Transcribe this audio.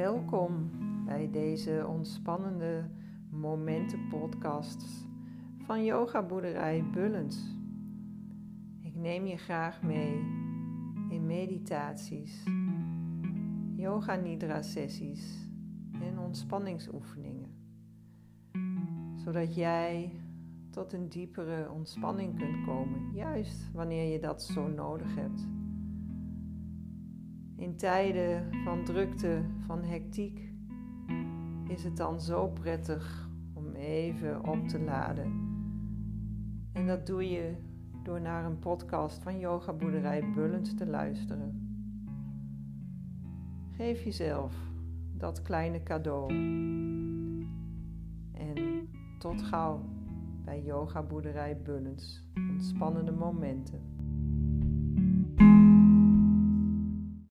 Welkom bij deze ontspannende momenten podcast van Yoga Boerderij Bullens. Ik neem je graag mee in meditaties, yoga nidra sessies en ontspanningsoefeningen, zodat jij tot een diepere ontspanning kunt komen, juist wanneer je dat zo nodig hebt. In tijden van drukte, van hectiek, is het dan zo prettig om even op te laden. En dat doe je door naar een podcast van Yoga Boerderij Bullens te luisteren. Geef jezelf dat kleine cadeau. En tot gauw bij Yoga Boerderij Bullens. Ontspannende momenten.